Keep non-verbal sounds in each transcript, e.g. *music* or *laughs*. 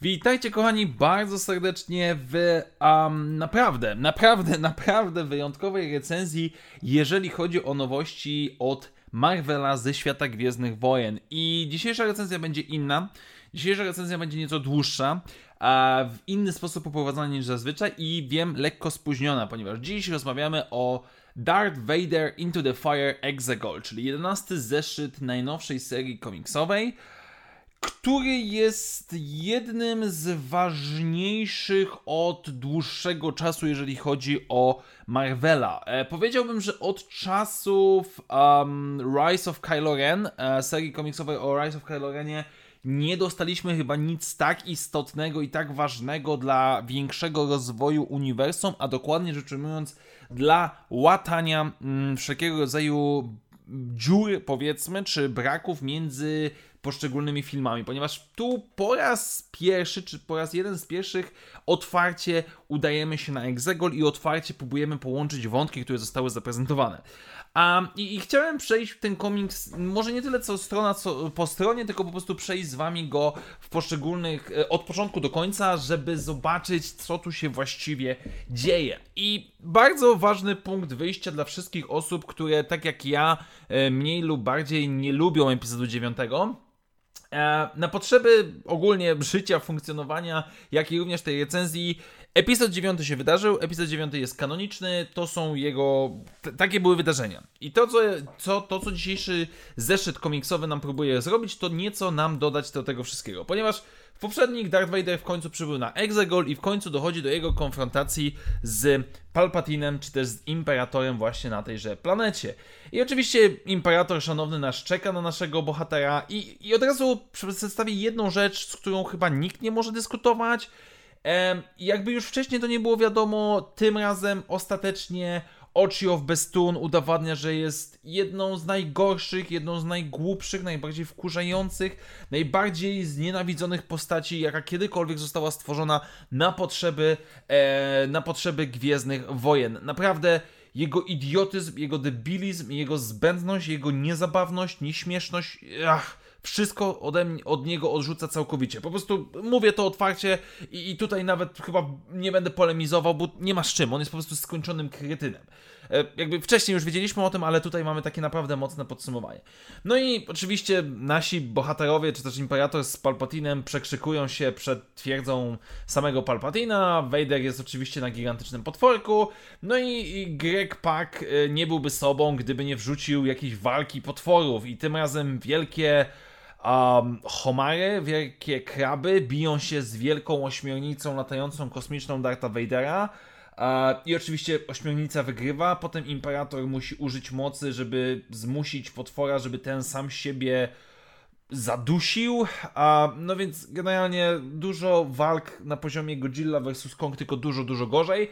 Witajcie kochani bardzo serdecznie w um, naprawdę, naprawdę, naprawdę wyjątkowej recenzji, jeżeli chodzi o nowości od Marvela ze świata Gwiezdnych Wojen. I dzisiejsza recenzja będzie inna. Dzisiejsza recenzja będzie nieco dłuższa, a w inny sposób poprowadzona niż zazwyczaj i wiem, lekko spóźniona, ponieważ dziś rozmawiamy o Darth Vader Into the Fire Exegol, czyli 11 zeszyt najnowszej serii komiksowej który jest jednym z ważniejszych od dłuższego czasu, jeżeli chodzi o Marvela. E, powiedziałbym, że od czasów um, Rise of Kylo Ren, e, serii komiksowej o Rise of Kylo Renie, nie dostaliśmy chyba nic tak istotnego i tak ważnego dla większego rozwoju uniwersum, a dokładnie rzecz ujmując, dla łatania mm, wszelkiego rodzaju dziur, powiedzmy, czy braków między poszczególnymi filmami, ponieważ tu po raz pierwszy, czy po raz jeden z pierwszych otwarcie udajemy się na Exegol i otwarcie próbujemy połączyć wątki, które zostały zaprezentowane. Um, i, i, chciałem przejść ten komiks, może nie tyle co strona co po stronie, tylko po prostu przejść z wami go w poszczególnych, e, od początku do końca, żeby zobaczyć, co tu się właściwie dzieje. I bardzo ważny punkt wyjścia dla wszystkich osób, które tak jak ja, e, mniej lub bardziej nie lubią epizodu 9 E, na potrzeby ogólnie życia, funkcjonowania, jak i również tej recenzji, epizod 9 się wydarzył, epizod 9 jest kanoniczny, to są jego, takie były wydarzenia. I to co, co, to, co dzisiejszy zeszyt komiksowy nam próbuje zrobić, to nieco nam dodać do tego wszystkiego, ponieważ w poprzednich Darth Vader w końcu przybył na Exegol i w końcu dochodzi do jego konfrontacji z Palpatinem, czy też z Imperatorem właśnie na tejże planecie. I oczywiście Imperator szanowny nasz czeka na naszego bohatera i, i od razu przedstawi jedną rzecz, z którą chyba nikt nie może dyskutować. Jakby już wcześniej to nie było wiadomo, tym razem ostatecznie Ochio w Bestun udowadnia, że jest jedną z najgorszych, jedną z najgłupszych, najbardziej wkurzających, najbardziej znienawidzonych postaci, jaka kiedykolwiek została stworzona na potrzeby, e, na potrzeby Gwiezdnych Wojen. Naprawdę jego idiotyzm, jego debilizm, jego zbędność, jego niezabawność, nieśmieszność, ach, wszystko ode mnie, od niego odrzuca całkowicie. Po prostu mówię to otwarcie i, i tutaj nawet chyba nie będę polemizował, bo nie ma z czym. On jest po prostu skończonym krytynem. E, jakby wcześniej już wiedzieliśmy o tym, ale tutaj mamy takie naprawdę mocne podsumowanie. No i oczywiście nasi bohaterowie, czy też Imperator z Palpatinem przekrzykują się przed twierdzą samego Palpatina. Vader jest oczywiście na gigantycznym potworku. No i, Greg Pak e, nie byłby sobą, gdyby nie wrzucił jakiejś walki potworów. I tym razem wielkie um, homary, wielkie kraby biją się z wielką ośmiornicą latającą kosmiczną Darta Vadera. I oczywiście ośmiornica wygrywa, potem imperator musi użyć mocy, żeby zmusić potwora, żeby ten sam siebie zadusił. A, no więc generalnie dużo walk na poziomie Godzilla vs. Kong, tylko dużo, dużo gorzej.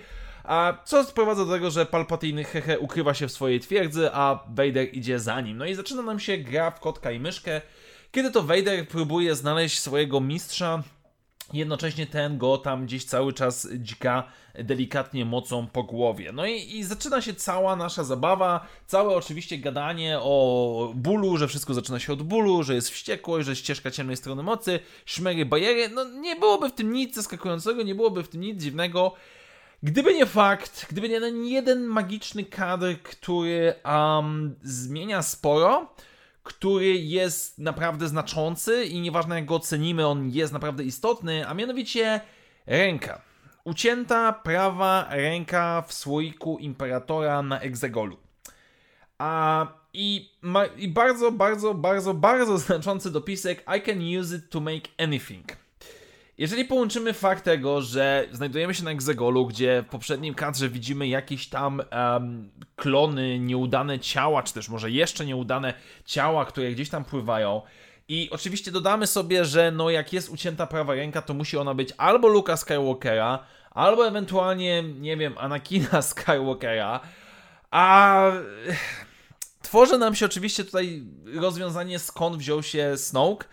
Co sprowadza do tego, że Palpatine hehe ukrywa się w swojej twierdzy, a Vader idzie za nim. No i zaczyna nam się gra w kotka i myszkę, kiedy to Vader próbuje znaleźć swojego mistrza, Jednocześnie ten go tam gdzieś cały czas dzika delikatnie mocą po głowie. No i, i, zaczyna się cała nasza zabawa, całe oczywiście gadanie o bólu, że wszystko zaczyna się od bólu, że jest wściekłość, że ścieżka ciemnej strony mocy, szmery, bajery. No nie byłoby w tym nic zaskakującego, nie byłoby w tym nic dziwnego. Gdyby nie fakt, gdyby nie ten jeden magiczny kadr, który um, zmienia sporo, który jest naprawdę znaczący i nieważne jak go ocenimy, on jest naprawdę istotny, a mianowicie ręka. Ucięta prawa ręka w słoiku Imperatora na Exegolu. A i, ma, i bardzo, bardzo, bardzo, bardzo *laughs* znaczący dopisek I can use it to make anything. Jeżeli połączymy fakt tego, że znajdujemy się na Exegolu, gdzie w poprzednim kadrze widzimy jakieś tam um, klony, nieudane ciała, czy też może jeszcze nieudane ciała, które gdzieś tam pływają, i oczywiście dodamy sobie, że no jak jest ucięta prawa ręka, to musi ona być albo Luka Skywalkera, albo ewentualnie, nie wiem, Anakina *laughs* Skywalkera, a tworzy nam się oczywiście tutaj rozwiązanie skąd wziął się Snoke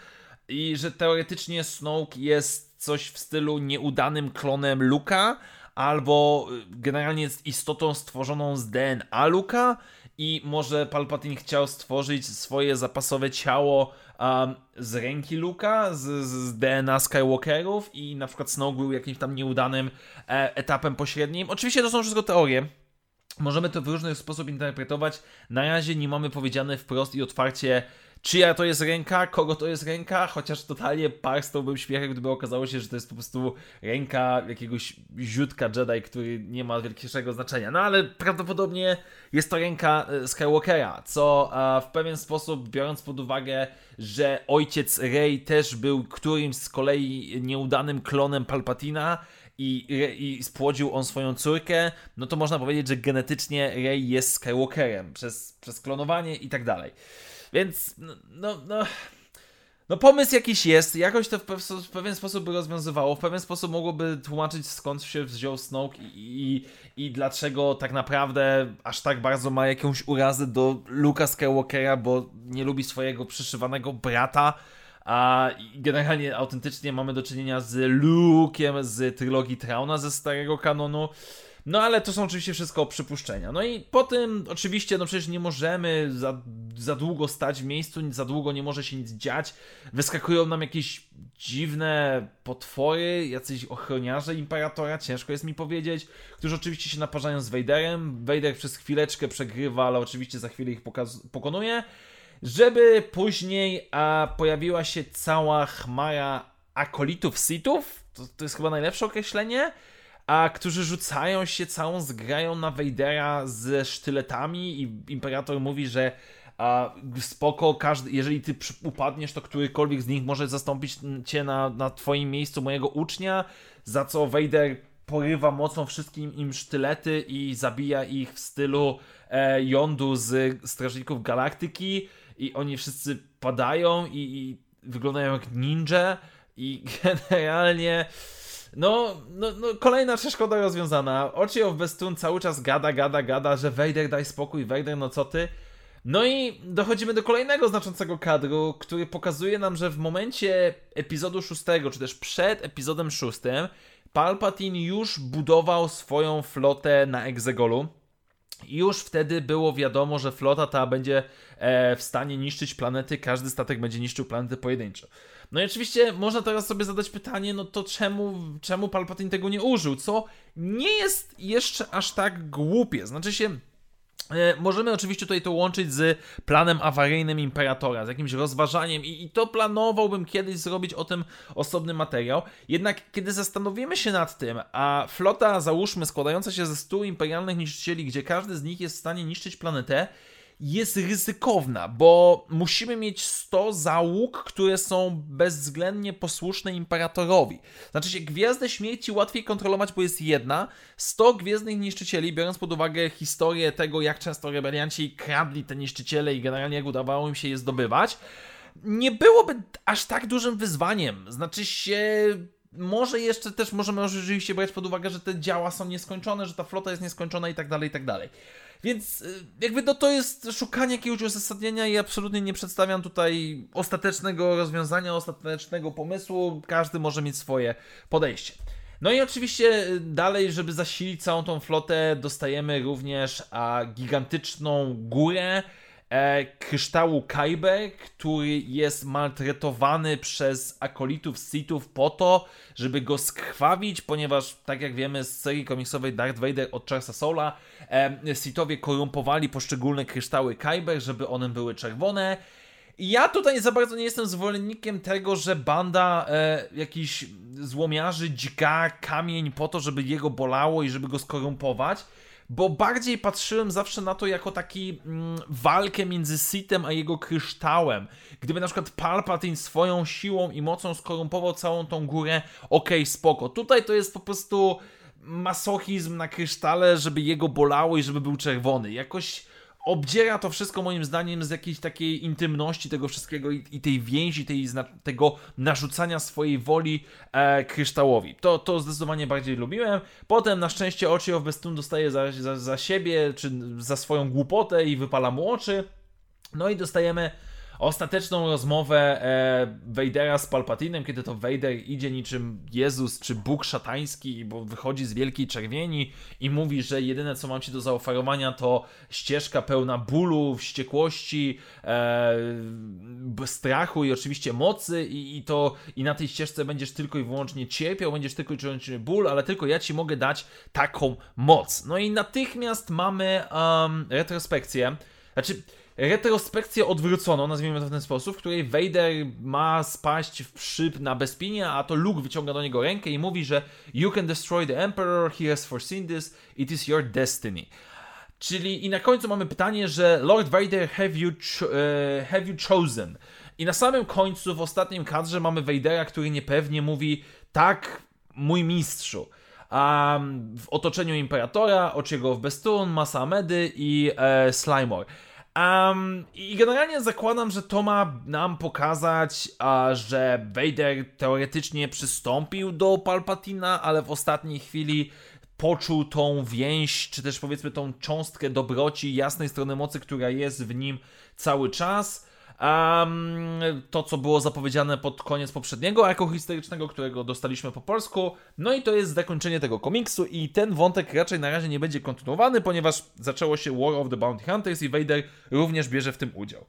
i że teoretycznie Snoke jest coś w stylu nieudanym klonem Luka, albo y, generalnie jest istotą stworzoną z DNA Luka i może Palpatine chciał stworzyć swoje zapasowe ciało um, z ręki Luka, z, z, DNA Skywalkerów i na przykład Snoke był jakimś tam nieudanym e, etapem pośrednim. Oczywiście to są wszystko teorie, Możemy to w różny sposób interpretować. Na razie nie mamy powiedziane wprost i otwarcie, czyja to jest ręka, kogo to jest ręka, chociaż totalnie parstałbym śmiechem, gdyby okazało się, że to jest po prostu ręka jakiegoś ziutka Jedi, który nie ma wielkiego znaczenia. No ale prawdopodobnie jest to ręka e, Skywalkera, co w pewien sposób, biorąc pod uwagę, że ojciec Rey też był którymś z kolei nieudanym klonem Palpatina, i, i spłodził on swoją córkę, no to można powiedzieć, że genetycznie Rey jest Skywalkerem przez, przez klonowanie i tak dalej. Więc, no, no, no, no pomysł jakiś jest, jakoś to w, pewien sposób by rozwiązywało, w pewien sposób mogłoby tłumaczyć skąd się wziął Snoke i, i, i dlaczego tak naprawdę aż tak bardzo ma jakąś urazę do Luka Skywalkera, bo nie lubi swojego przyszywanego brata, a generalnie autentycznie mamy do czynienia z Luke'em z trylogii Trauna ze starego kanonu. No ale to są oczywiście wszystko przypuszczenia. No i po tym oczywiście, no przecież nie możemy za, za długo stać w miejscu, za długo nie może się nic dziać. Wyskakują nam jakieś dziwne potwory, jacyś ochroniarze Imperatora, ciężko jest mi powiedzieć, którzy oczywiście się naparzają z Vaderem. Vader przez chwileczkę przegrywa, ale oczywiście za chwilę ich pokonuje żeby później a, pojawiła się cała chmara akolitów sitów, to, to jest chyba najlepsze określenie, a którzy rzucają się całą zgrają na Vadera ze sztyletami i Imperator mówi, że a, spoko, każdy, jeżeli ty upadniesz, to którykolwiek z nich może zastąpić cię na, na twoim miejscu mojego ucznia, za co Vader porywa mocą wszystkim im sztylety i zabija ich w stylu e, jądu z Strażników Galaktyki. I oni wszyscy padają i, i wyglądają jak ninja i *laughs* generalnie no, no, no, kolejna przeszkoda rozwiązana. Oczy of Bestun cały czas gada, gada, gada, że Vader daj spokój, Vader no co ty? No i dochodzimy do kolejnego znaczącego kadru, który pokazuje nam, że w momencie epizodu szóstego, czy też przed epizodem szóstym, Palpatine już budował swoją flotę na Exegolu już wtedy było wiadomo, że flota ta będzie e, w stanie niszczyć planety, każdy statek będzie niszczył planety pojedynczo. No i oczywiście można teraz sobie zadać pytanie, no to czemu, czemu Palpatine tego nie użył? Co nie jest jeszcze aż tak głupie. Znaczy się, E, możemy oczywiście tutaj to łączyć z planem awaryjnym Imperatora, z jakimś rozważaniem i, i, to planowałbym kiedyś zrobić o tym osobny materiał. Jednak kiedy zastanowimy się nad tym, a flota załóżmy składająca się ze 100 imperialnych niszczycieli, gdzie każdy z nich jest w stanie niszczyć planetę, jest ryzykowna, bo musimy mieć 100 załóg, które są bezwzględnie posłuszne imperatorowi. Znaczy się, Gwiazdę Śmierci łatwiej kontrolować, bo jest jedna. 100 Gwiezdnych Niszczycieli, biorąc pod uwagę historię tego, jak często rebelianci kradli te niszczyciele i generalnie jak udawało im się je zdobywać, nie byłoby aż tak dużym wyzwaniem. Znaczy się może jeszcze też możemy oczywiście brać pod uwagę, że te działa są nieskończone, że ta flota jest nieskończona i tak dalej, i tak dalej. Więc y, jakby no to jest szukanie jakiegoś uzasadnienia i absolutnie nie przedstawiam tutaj ostatecznego rozwiązania, ostatecznego pomysłu. Każdy może mieć swoje podejście. No i oczywiście y, dalej, żeby zasilić całą tą flotę, dostajemy również a, gigantyczną górę, kryształu Kyber, który jest maltretowany przez akolitów Sithów po to, żeby go skrwawić, ponieważ tak jak wiemy z serii komiksowej Darth Vader od Charlesa Soula, e, Sithowie korumpowali poszczególne kryształy Kyber, żeby one były czerwone. Ja tutaj za bardzo nie jestem zwolennikiem tego, że banda e, jakichś złomiarzy dźga kamień po to, żeby jego bolało i żeby go skorumpować bo bardziej patrzyłem zawsze na to jako taki mm, walkę między Sithem a jego kryształem. Gdyby na przykład Palpatine swoją siłą i mocą skorumpował całą tą górę, okej, okay, spoko. Tutaj to jest po prostu masochizm na krysztale, żeby jego bolało i żeby był czerwony. Jakoś obdziera to wszystko moim zdaniem z jakiejś takiej intymności tego wszystkiego i, i tej więzi, tej, tego narzucania swojej woli e, kryształowi. To, to zdecydowanie bardziej lubiłem. Potem na szczęście oczy of Bestun dostaje za, za, za siebie, czy za swoją głupotę i wypala mu oczy. No i dostajemy ostateczną rozmowę e, Vadera z Palpatinem, kiedy to Vader idzie niczym Jezus czy Bóg szatański, bo wychodzi z wielkiej czerwieni i mówi, że jedyne co mam ci do zaoferowania to ścieżka pełna bólu, wściekłości, e, strachu i oczywiście mocy i, i to i na tej ścieżce będziesz tylko i wyłącznie cierpiał, będziesz tylko i wyłącznie ból, ale tylko ja ci mogę dać taką moc. No i natychmiast mamy um, retrospekcję, znaczy retrospekcję odwróconą, nazwijmy to w ten sposób, w której Vader ma spaść w przyp na Bespinie, a to Luke wyciąga do niego rękę i mówi, że You can destroy the Emperor, he has foreseen this, it is your destiny. Czyli i na końcu mamy pytanie, że Lord Vader, have you, uh, have you chosen? I na samym końcu, w ostatnim kadrze mamy Vadera, który niepewnie mówi tak, mój mistrzu. Um, w otoczeniu Imperatora, Ociego w Bestun, Masa Amedy i e, Slimore. Um, I generalnie zakładam, że to ma nam pokazać, że Vader teoretycznie przystąpił do Palpatina, ale w ostatniej chwili poczuł tą więź, czy też powiedzmy tą cząstkę dobroci, jasnej strony mocy, która jest w nim cały czas. Um, to, co było zapowiedziane pod koniec poprzedniego arku historycznego, którego dostaliśmy po polsku. No i to jest zakończenie tego komiksu i ten wątek raczej na razie nie będzie kontynuowany, ponieważ zaczęło się War of the Bounty Hunters i Vader również bierze w tym udział.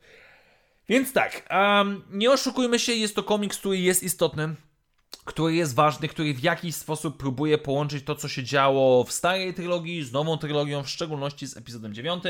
Więc tak, um, nie oszukujmy się, jest to komiks, który jest istotny, który jest ważny, który w jakiś sposób próbuje połączyć to, co się działo w starej trylogii z nową trylogią, w szczególności z epizodem 9.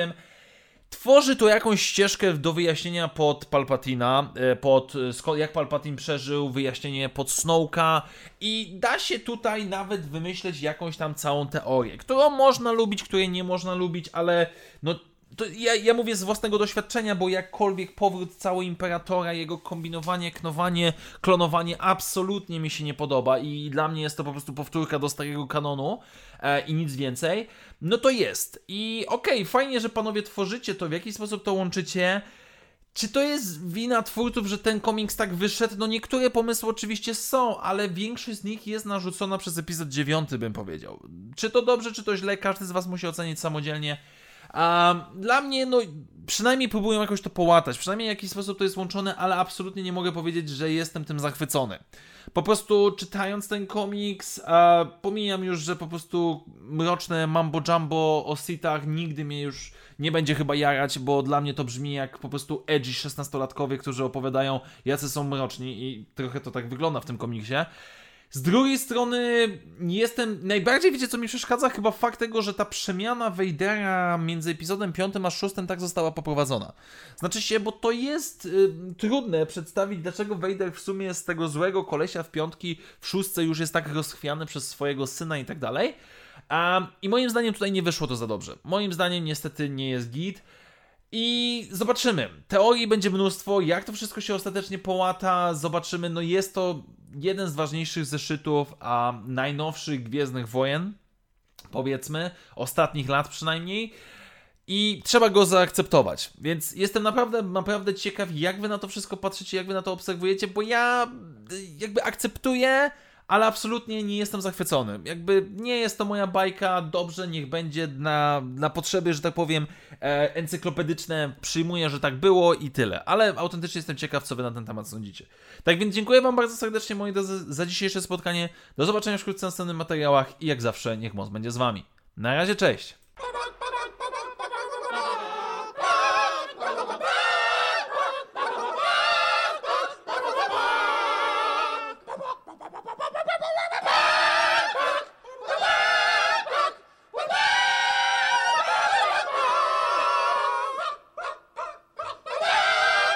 Tworzy to jakąś ścieżkę do wyjaśnienia pod Palpatina, e, pod jak Palpatine przeżył, wyjaśnienie pod Snowka i da się tutaj nawet wymyśleć jakąś tam całą teorię, którą można lubić, której nie można lubić, ale no to ja, ja mówię z własnego doświadczenia, bo jakkolwiek powrót całego Imperatora, jego kombinowanie, knowanie, klonowanie absolutnie mi się nie podoba i dla mnie jest to po prostu powtórka do starego kanonu e, i nic więcej, no to jest. I okej, okay, fajnie, że panowie tworzycie to, w jaki sposób to łączycie. Czy to jest wina twórców, że ten komiks tak wyszedł? No niektóre pomysły oczywiście są, ale większość z nich jest narzucona przez epizod 9, bym powiedział. Czy to dobrze, czy to źle, każdy z was musi ocenić samodzielnie. A dla mnie, no, przynajmniej próbują jakoś to połatać, przynajmniej w jakiś sposób to jest łączone, ale absolutnie nie mogę powiedzieć, że jestem tym zachwycony. Po prostu czytając ten komiks, a pomijam już, że po prostu mroczne mambo jumbo o sitach nigdy mnie już nie będzie chyba jarać, bo dla mnie to brzmi jak po prostu edgy 16-latkowie, którzy opowiadają, jacy są mroczni i trochę to tak wygląda w tym komiksie. Z drugiej strony jestem, najbardziej wiecie co mi przeszkadza? Chyba fakt tego, że ta przemiana Vadera między epizodem 5 a 6 tak została poprowadzona. Znaczy się, bo to jest y, trudne przedstawić, dlaczego Vader w sumie z tego złego kolesia w piątki, w szóstce już jest tak rozchwiany przez swojego syna i tak dalej. I moim zdaniem tutaj nie wyszło to za dobrze. Moim zdaniem niestety nie jest git. I zobaczymy. Teorii będzie mnóstwo, jak to wszystko się ostatecznie połata, zobaczymy. No jest to jeden z ważniejszych zeszytów a najnowszych Gwiezdnych Wojen, powiedzmy, ostatnich lat przynajmniej. I trzeba go zaakceptować. Więc jestem naprawdę, naprawdę ciekaw, jak wy na to wszystko patrzycie, jak wy na to obserwujecie, bo ja jakby akceptuję ale absolutnie nie jestem zachwycony. Jakby nie jest to moja bajka, dobrze, niech będzie na, na potrzeby, że tak powiem, e, encyklopedyczne, przyjmuję, że tak było i tyle. Ale autentycznie jestem ciekaw, co wy na ten temat sądzicie. Tak więc dziękuję wam bardzo serdecznie, moi drodzy, za dzisiejsze spotkanie. Do zobaczenia wkrótce na następnych materiałach i jak zawsze, niech moc będzie z wami. Na razie, cześć!